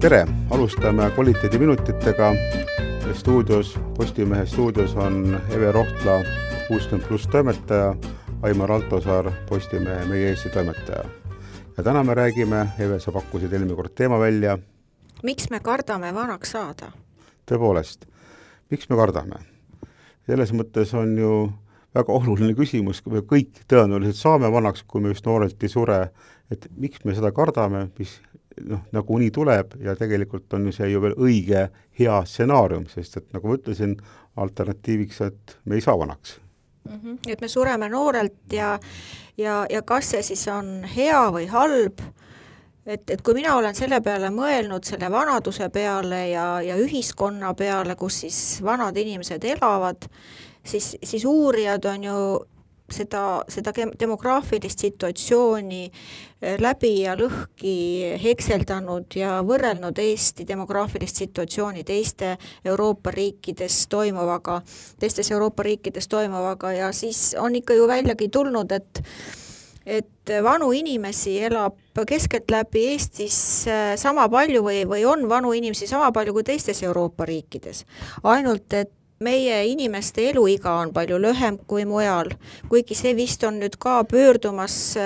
tere, alustame kvaliteediminutitega. stuudios, Postimehe stuudios on Eve Rohtla, kuuskümmend pluss toimetaja, Aimar Altosaar, Postimehe Meie Eesti toimetaja. ja täna me räägime, Eve, sa pakkusid eelmine kord teema välja. miks me kardame vanaks saada? tõepoolest, miks me kardame? selles mõttes on ju väga oluline küsimus, me kõik tõenäoliselt saame vanaks, kui me just noorelt ei sure, et miks me seda kardame, mis noh, nagunii tuleb ja tegelikult on ju see ju veel õige hea stsenaarium, sest et nagu ma ütlesin, alternatiiviks, et me ei saa vanaks mm. -hmm. et me sureme noorelt ja, ja, ja kas see siis on hea või halb, et, et kui mina olen selle peale mõelnud, selle vanaduse peale ja, ja ühiskonna peale, kus siis vanad inimesed elavad, siis, siis uurijad on ju seda, seda demograafilist situatsiooni eh, läbi ja lõhki hekseldanud ja võrrelnud Eesti demograafilist situatsiooni teiste Euroopa riikides toimuvaga, teistes Euroopa riikides toimuvaga ja siis on ikka ju väljagi tulnud, et et vanu inimesi elab keskeltläbi Eestis eh, sama palju või, või on vanu inimesi sama palju kui teistes Euroopa riikides. ainult et meie inimeste eluiga on palju lühem kui mujal, kuigi see vist on nüüd ka pöördumas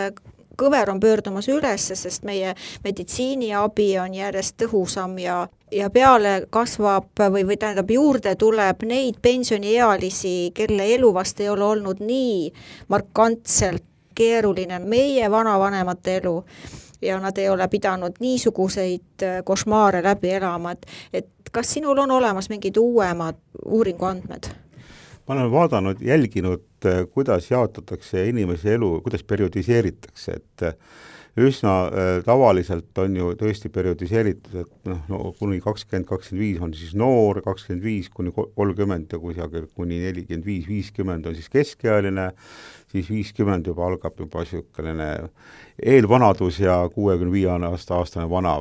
kõver on pöördumas üles, sest meie meditsiiniabi on järjest tõhusam ja, ja peale kasvab või, või tähendab, juurde tuleb neid pensioniealisi, kelle elu vast ei ole olnud nii markantselt keeruline. Meie vanavanemate elu ja nad ei ole pidanud niisuguseid košmaare läbi elama, et, et kas sinul on olemas mingid uuemad uuringuandmed? ma olen vaadanud, jälginud, kuidas jaotatakse inimese elu, kuidas periodiseeritakse, et äh, üsna äh, tavaliselt on ju tõesti periodiseeritud, et noh, no kuni kakskümmend, kakskümmend viis on siis noor, kakskümmend viis kuni kolmkümmend ja kusagil kuni nelikümmend viis, viiskümmend on siis keskealine, siis viiskümmend juba algab juba niisugune eelvanadus ja kuuekümne viie aasta aastane vana.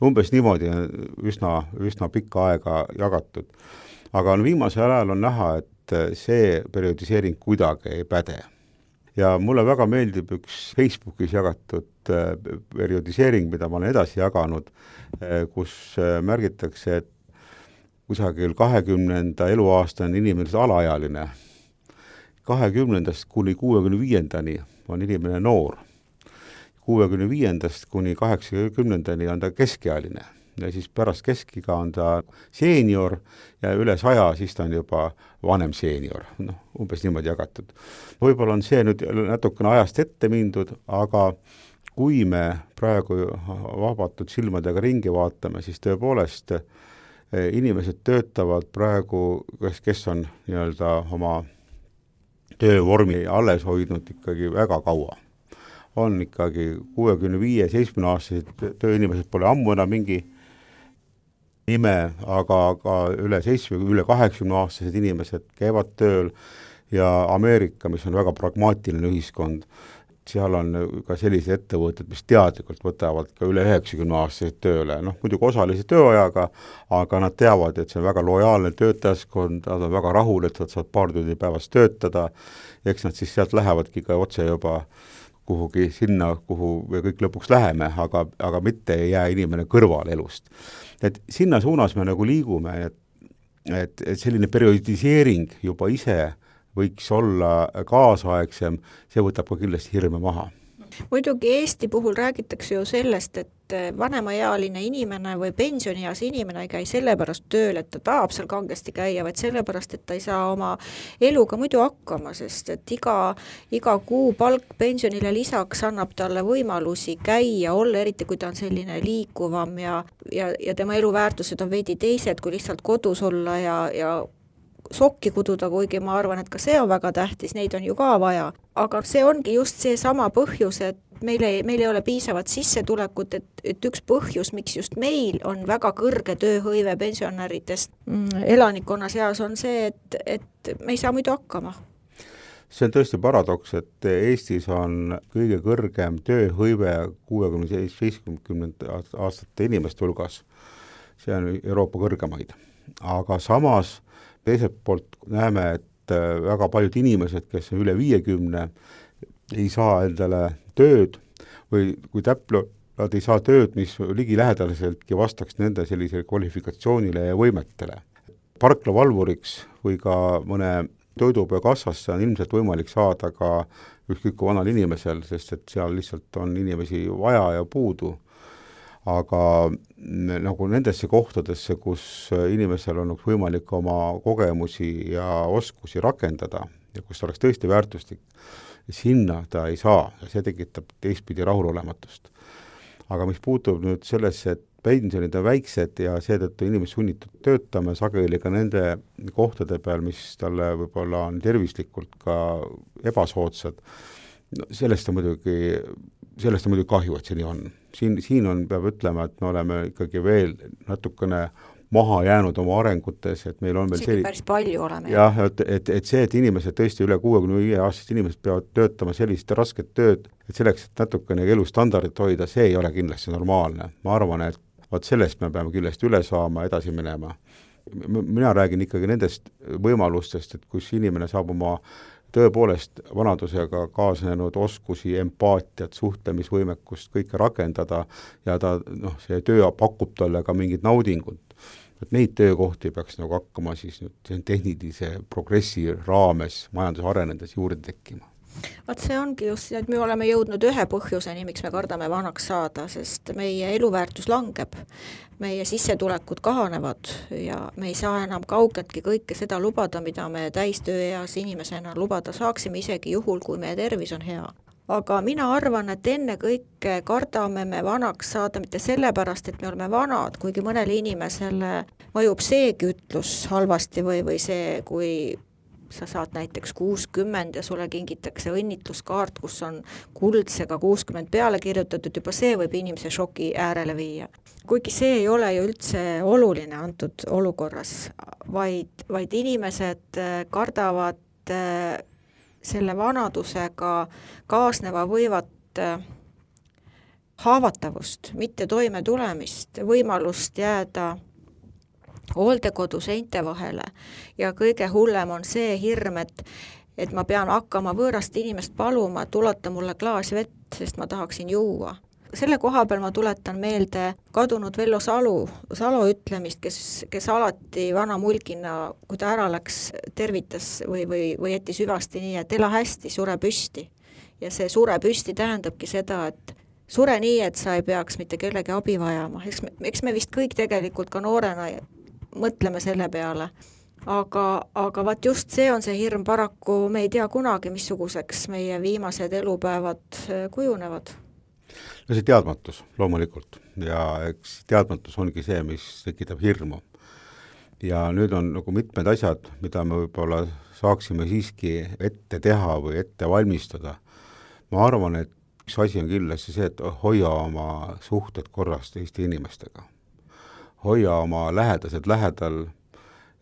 umbes niimoodi on üsna, üsna pikka aega jagatud. aga no viimasel ajal on näha, et see periodiseering kuidagi ei päde. Ja mulle väga meeldib üks Facebookis jagatud äh, periodiseering, mida ma olen edasi jaganud, äh, kus äh, märgitakse, et kusagil kahekümnenda eluaastane inimene on alaealine kahekümnendast kuni kuuekümne viiendani on inimene noor. kuuekümne viiendast kuni kaheksakümnendani on ta keskealine ja siis pärast keskiga on ta seenior ja üle saja, siis ta on juba vanem seenior, noh, umbes niimoodi jagatud. võib-olla on see nüüd natukene ajast ette mindud, aga kui me praegu vabatud silmadega ringi vaatame, siis tõepoolest eh, inimesed töötavad praegu, kes, kes on nii-öelda oma töövormi alles hoidnud ikkagi väga kaua. on ikkagi kuuekümne viie, seitsmekümne aastased tööinimesed pole ammu enam mingi nime, aga ka üle seitsme, üle kaheksakümne aastased inimesed käivad tööl ja Ameerika, mis on väga pragmaatiline ühiskond, seal on ka sellised ettevõtted, mis teadlikult võtavad ka üle üheksakümne aastaseid tööle, noh muidugi osalise tööajaga, aga nad teavad, et see on väga lojaalne töötajaskond, nad on väga rahul, et nad saavad paar tundi päevas töötada, eks nad siis sealt lähevadki ka otse juba kuhugi sinna, kuhu me kõik lõpuks läheme, aga, aga mitte ei jää inimene kõrvale elust. et sinna suunas me nagu liigume, et et, et selline periodiseering juba ise võiks olla kaasaegsem, see võtab ka kindlasti hirme maha muidugi Eesti puhul räägitakse ju sellest, et vanemaealine inimene või pensionieas inimene ei käi sellepärast tööl, et ta tahab seal kangesti käia, vaid sellepärast, et ta ei saa oma eluga muidu hakkama, sest et iga, iga kuu palk pensionile lisaks annab talle võimalusi käia, olla, eriti kui ta on selline liikuvam ja, ja, ja tema eluväärtused on veidi teised, kui lihtsalt kodus olla ja, ja sokki kududa, kuigi ma arvan, et ka see on väga tähtis, neid on ju ka vaja. aga see ongi just seesama põhjus, et meil ei, meil ei ole piisavat sissetulekut, et, et üks põhjus, miks just meil on väga kõrge tööhõive pensionäridest mm, elanikkonna seas, on see, et, et me ei saa muidu hakkama see on tõesti paradoks, et Eestis on kõige kõrgem tööhõive kuuekümne seitsmekümnendate aastate inimeste hulgas, see on Euroopa kõrgemaid. aga samas teiselt poolt näeme, et äh, väga paljud inimesed, kes on üle viiekümne, ei saa endale tööd või kui täpne nad ei saa tööd, mis ligilähedaseltki vastaks nende sellisele kvalifikatsioonile ja võimetele. parklavalvuriks või ka mõne toidupöökassasse on ilmselt võimalik saada ka ükskõik kui vanal inimesel, sest et seal lihtsalt on inimesi vaja ja puudu aga nagu nendesse kohtadesse, kus inimesel on võimalik oma kogemusi ja oskusi rakendada ja kus oleks tõesti väärtuslik, sinna ta ei saa ja see tekitab teistpidi rahulolematust. aga mis puutub nüüd sellesse, et pensionid on väiksed ja seetõttu inimesed sunnitud töötama sageli ka nende kohtade peal, mis talle võib-olla on tervislikult ka ebasoodsad, no sellest on muidugi, sellest on muidugi kahju, et see nii on siin, siin on, peab ütlema, et me oleme ikkagi veel natukene maha jäänud oma arengutes, et meil on veel isegi päris palju oleme. jah, et, et, et see, et inimesed tõesti üle kuuekümne viie aastased inimesed peavad töötama sellist rasket tööd, et selleks, et natukene elustandardit hoida, see ei ole kindlasti normaalne. ma arvan, et vot sellest me peame kindlasti üle saama, edasi minema. mina räägin ikkagi nendest võimalustest, et kus inimene saab oma tõepoolest vanadusega kaasnenud oskusi, empaatiat, suhtlemisvõimekust, kõike rakendada ja ta noh, see töö pakub talle ka mingit naudingut. et neid töökohti peaks nagu hakkama siis nüüd tehnilise progressi raames majanduse arenedes juurde tekkima vot see ongi just see, et me oleme jõudnud ühe põhjuseni, miks me kardame vanaks saada, sest meie eluväärtus langeb, meie sissetulekud kahanevad ja me ei saa enam kaugeltki kõike seda lubada, mida me täistööeas inimesena lubada saaksime, isegi juhul, kui meie tervis on hea. Aga mina arvan, et ennekõike kardame me vanaks saada mitte sellepärast, et me oleme vanad, kuigi mõnele inimesele mõjub seegi ütlus halvasti või, või see, kui sa saad näiteks kuuskümmend ja sulle kingitakse õnnitluskaart, kus on kuldsega kuuskümmend peale kirjutatud, juba see võib inimese šoki äärele viia. kuigi see ei ole ju üldse oluline antud olukorras, vaid, vaid inimesed äh, kardavad äh, selle vanadusega kaasneva võivat äh, haavatavust, mitte toimetulemist, võimalust jääda hooldekodu seinte vahele ja kõige hullem on see hirm, et et ma pean hakkama võõrast inimest paluma, et ulata mulle klaas vett, sest ma tahaksin juua. selle koha peal ma tuletan meelde kadunud Vello Salu, Salo ütlemist, kes, kes alati vana mulgina, kui ta ära läks, tervitas või, või, või jättis hüvasti nii, et ela hästi, sure püsti. ja see sure püsti tähendabki seda, et sure nii, et sa ei peaks mitte kellegi abi vajama, eks me, eks me vist kõik tegelikult ka noorena mõtleme selle peale. aga, aga vaat just see on see hirm, paraku me ei tea kunagi, missuguseks meie viimased elupäevad äh, kujunevad. no see teadmatus loomulikult ja eks teadmatus ongi see, mis tekitab hirmu. ja nüüd on nagu mitmed asjad, mida me võib-olla saaksime siiski ette teha või ette valmistada. ma arvan, et üks asi on kindlasti see, et hoia oma suhted korras teiste inimestega hoia oma lähedased lähedal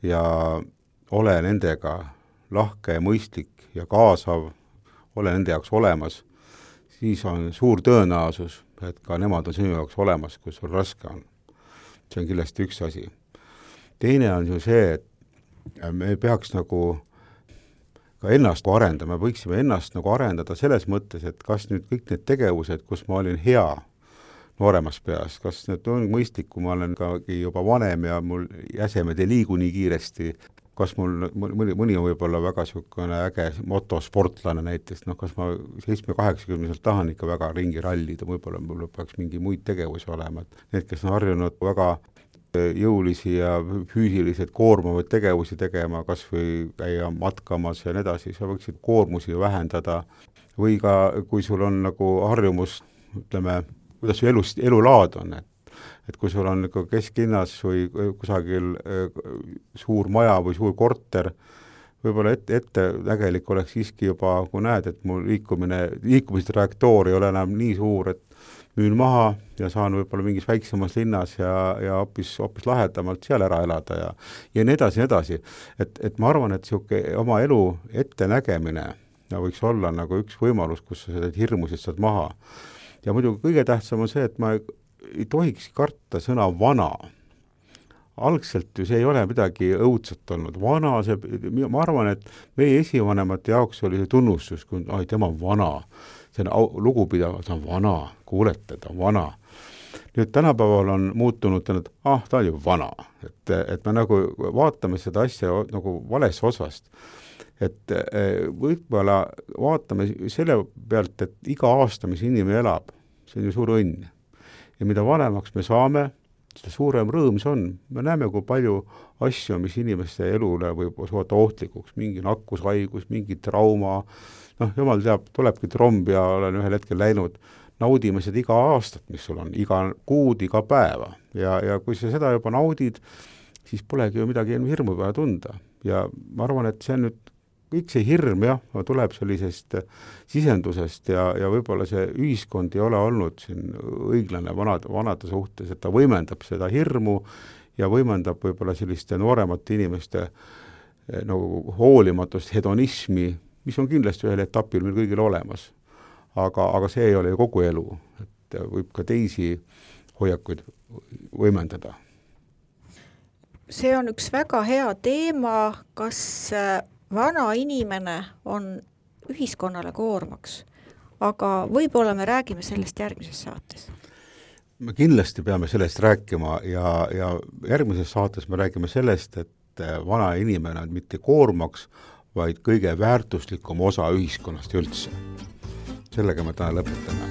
ja ole nendega lahke ja mõistlik ja kaasav, ole nende jaoks olemas, siis on suur tõenäosus, et ka nemad on sinu jaoks olemas, kui sul raske on. see on kindlasti üks asi. teine on ju see, et me peaks nagu ka ennast arendama, võiksime ennast nagu arendada selles mõttes, et kas nüüd kõik need tegevused, kus ma olin hea nooremas peas, kas need on mõistlik, kui ma olen ka juba vanem ja mul jäsemed ei liigu nii kiiresti, kas mul mõni, mõni on võib-olla väga niisugune äge motosportlane näiteks, noh kas ma seitsme-kaheksakümneselt tahan ikka väga ringi rallida, võib-olla mul peaks mingi muid tegevusi olema, et need, kes on harjunud väga jõulisi ja füüsiliselt koormavaid tegevusi tegema, kas või käia matkamas ja nii edasi, sa võiksid koormusi vähendada. Või ka, kui sul on nagu harjumus, ütleme, kuidas su elus, elulaad on, et et kui sul on nagu kesklinnas või kusagil äh, suur maja või suur korter, võib-olla ette, ettenägelik oleks siiski juba, kui näed, et mu liikumine, liikumise trajektoor ei ole enam nii suur, et müün maha ja saan võib-olla mingis väiksemas linnas ja, ja hoopis, hoopis lahedamalt seal ära elada ja ja nii edasi nii edasi. et, et ma arvan, et niisugune oma elu ettenägemine võiks olla nagu üks võimalus, kus sa neid hirmusid saad maha ja muidugi kõige tähtsam on see, et ma ei tohiks karta sõna vana. algselt ju see ei ole midagi õudset olnud, vana, see, ma arvan, et meie esivanemate jaoks oli see tunnustus, kui ai, tema on vana, see on au-, lugupidav, ta on vana, kuulete, ta on vana. nüüd tänapäeval on muutunud, et ah, ta on ju vana, et, et me nagu vaatame seda asja nagu valest otsast et eh, võib-olla vaatame selle pealt, et iga aasta, mis inimene elab, see on ju suur õnn. ja mida vanemaks me saame, seda suurem rõõm see on. me näeme, kui palju asju, mis inimeste elule võib osutuda ohtlikuks, mingi nakkushaigus, mingi trauma, noh, jumal teab, tulebki tromb ja olen ühel hetkel läinud, naudime seda iga aastat, mis sul on, iga kuud, iga päeva. ja, ja kui sa seda juba naudid, siis polegi ju midagi hirmu vaja tunda. ja ma arvan, et see on nüüd kõik see hirm jah, tuleb sellisest sisendusest ja, ja võib-olla see ühiskond ei ole olnud siin õiglane vanade, vanade suhtes, et ta võimendab seda hirmu ja võimendab võib-olla selliste nooremate inimeste eh, nagu hoolimatust, hedonismi, mis on kindlasti ühel etapil meil kõigil olemas. aga, aga see ei ole ju kogu elu, et võib ka teisi hoiakuid võimendada see on üks väga hea teema, kas vana inimene on ühiskonnale koormaks, aga võib-olla me räägime sellest järgmises saates me kindlasti peame sellest rääkima ja, ja järgmises saates me räägime sellest, et vana inimene on mitte koormaks, vaid kõige väärtuslikum osa ühiskonnast üldse. sellega me täna lõpetame.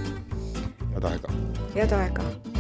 head aega! head aega!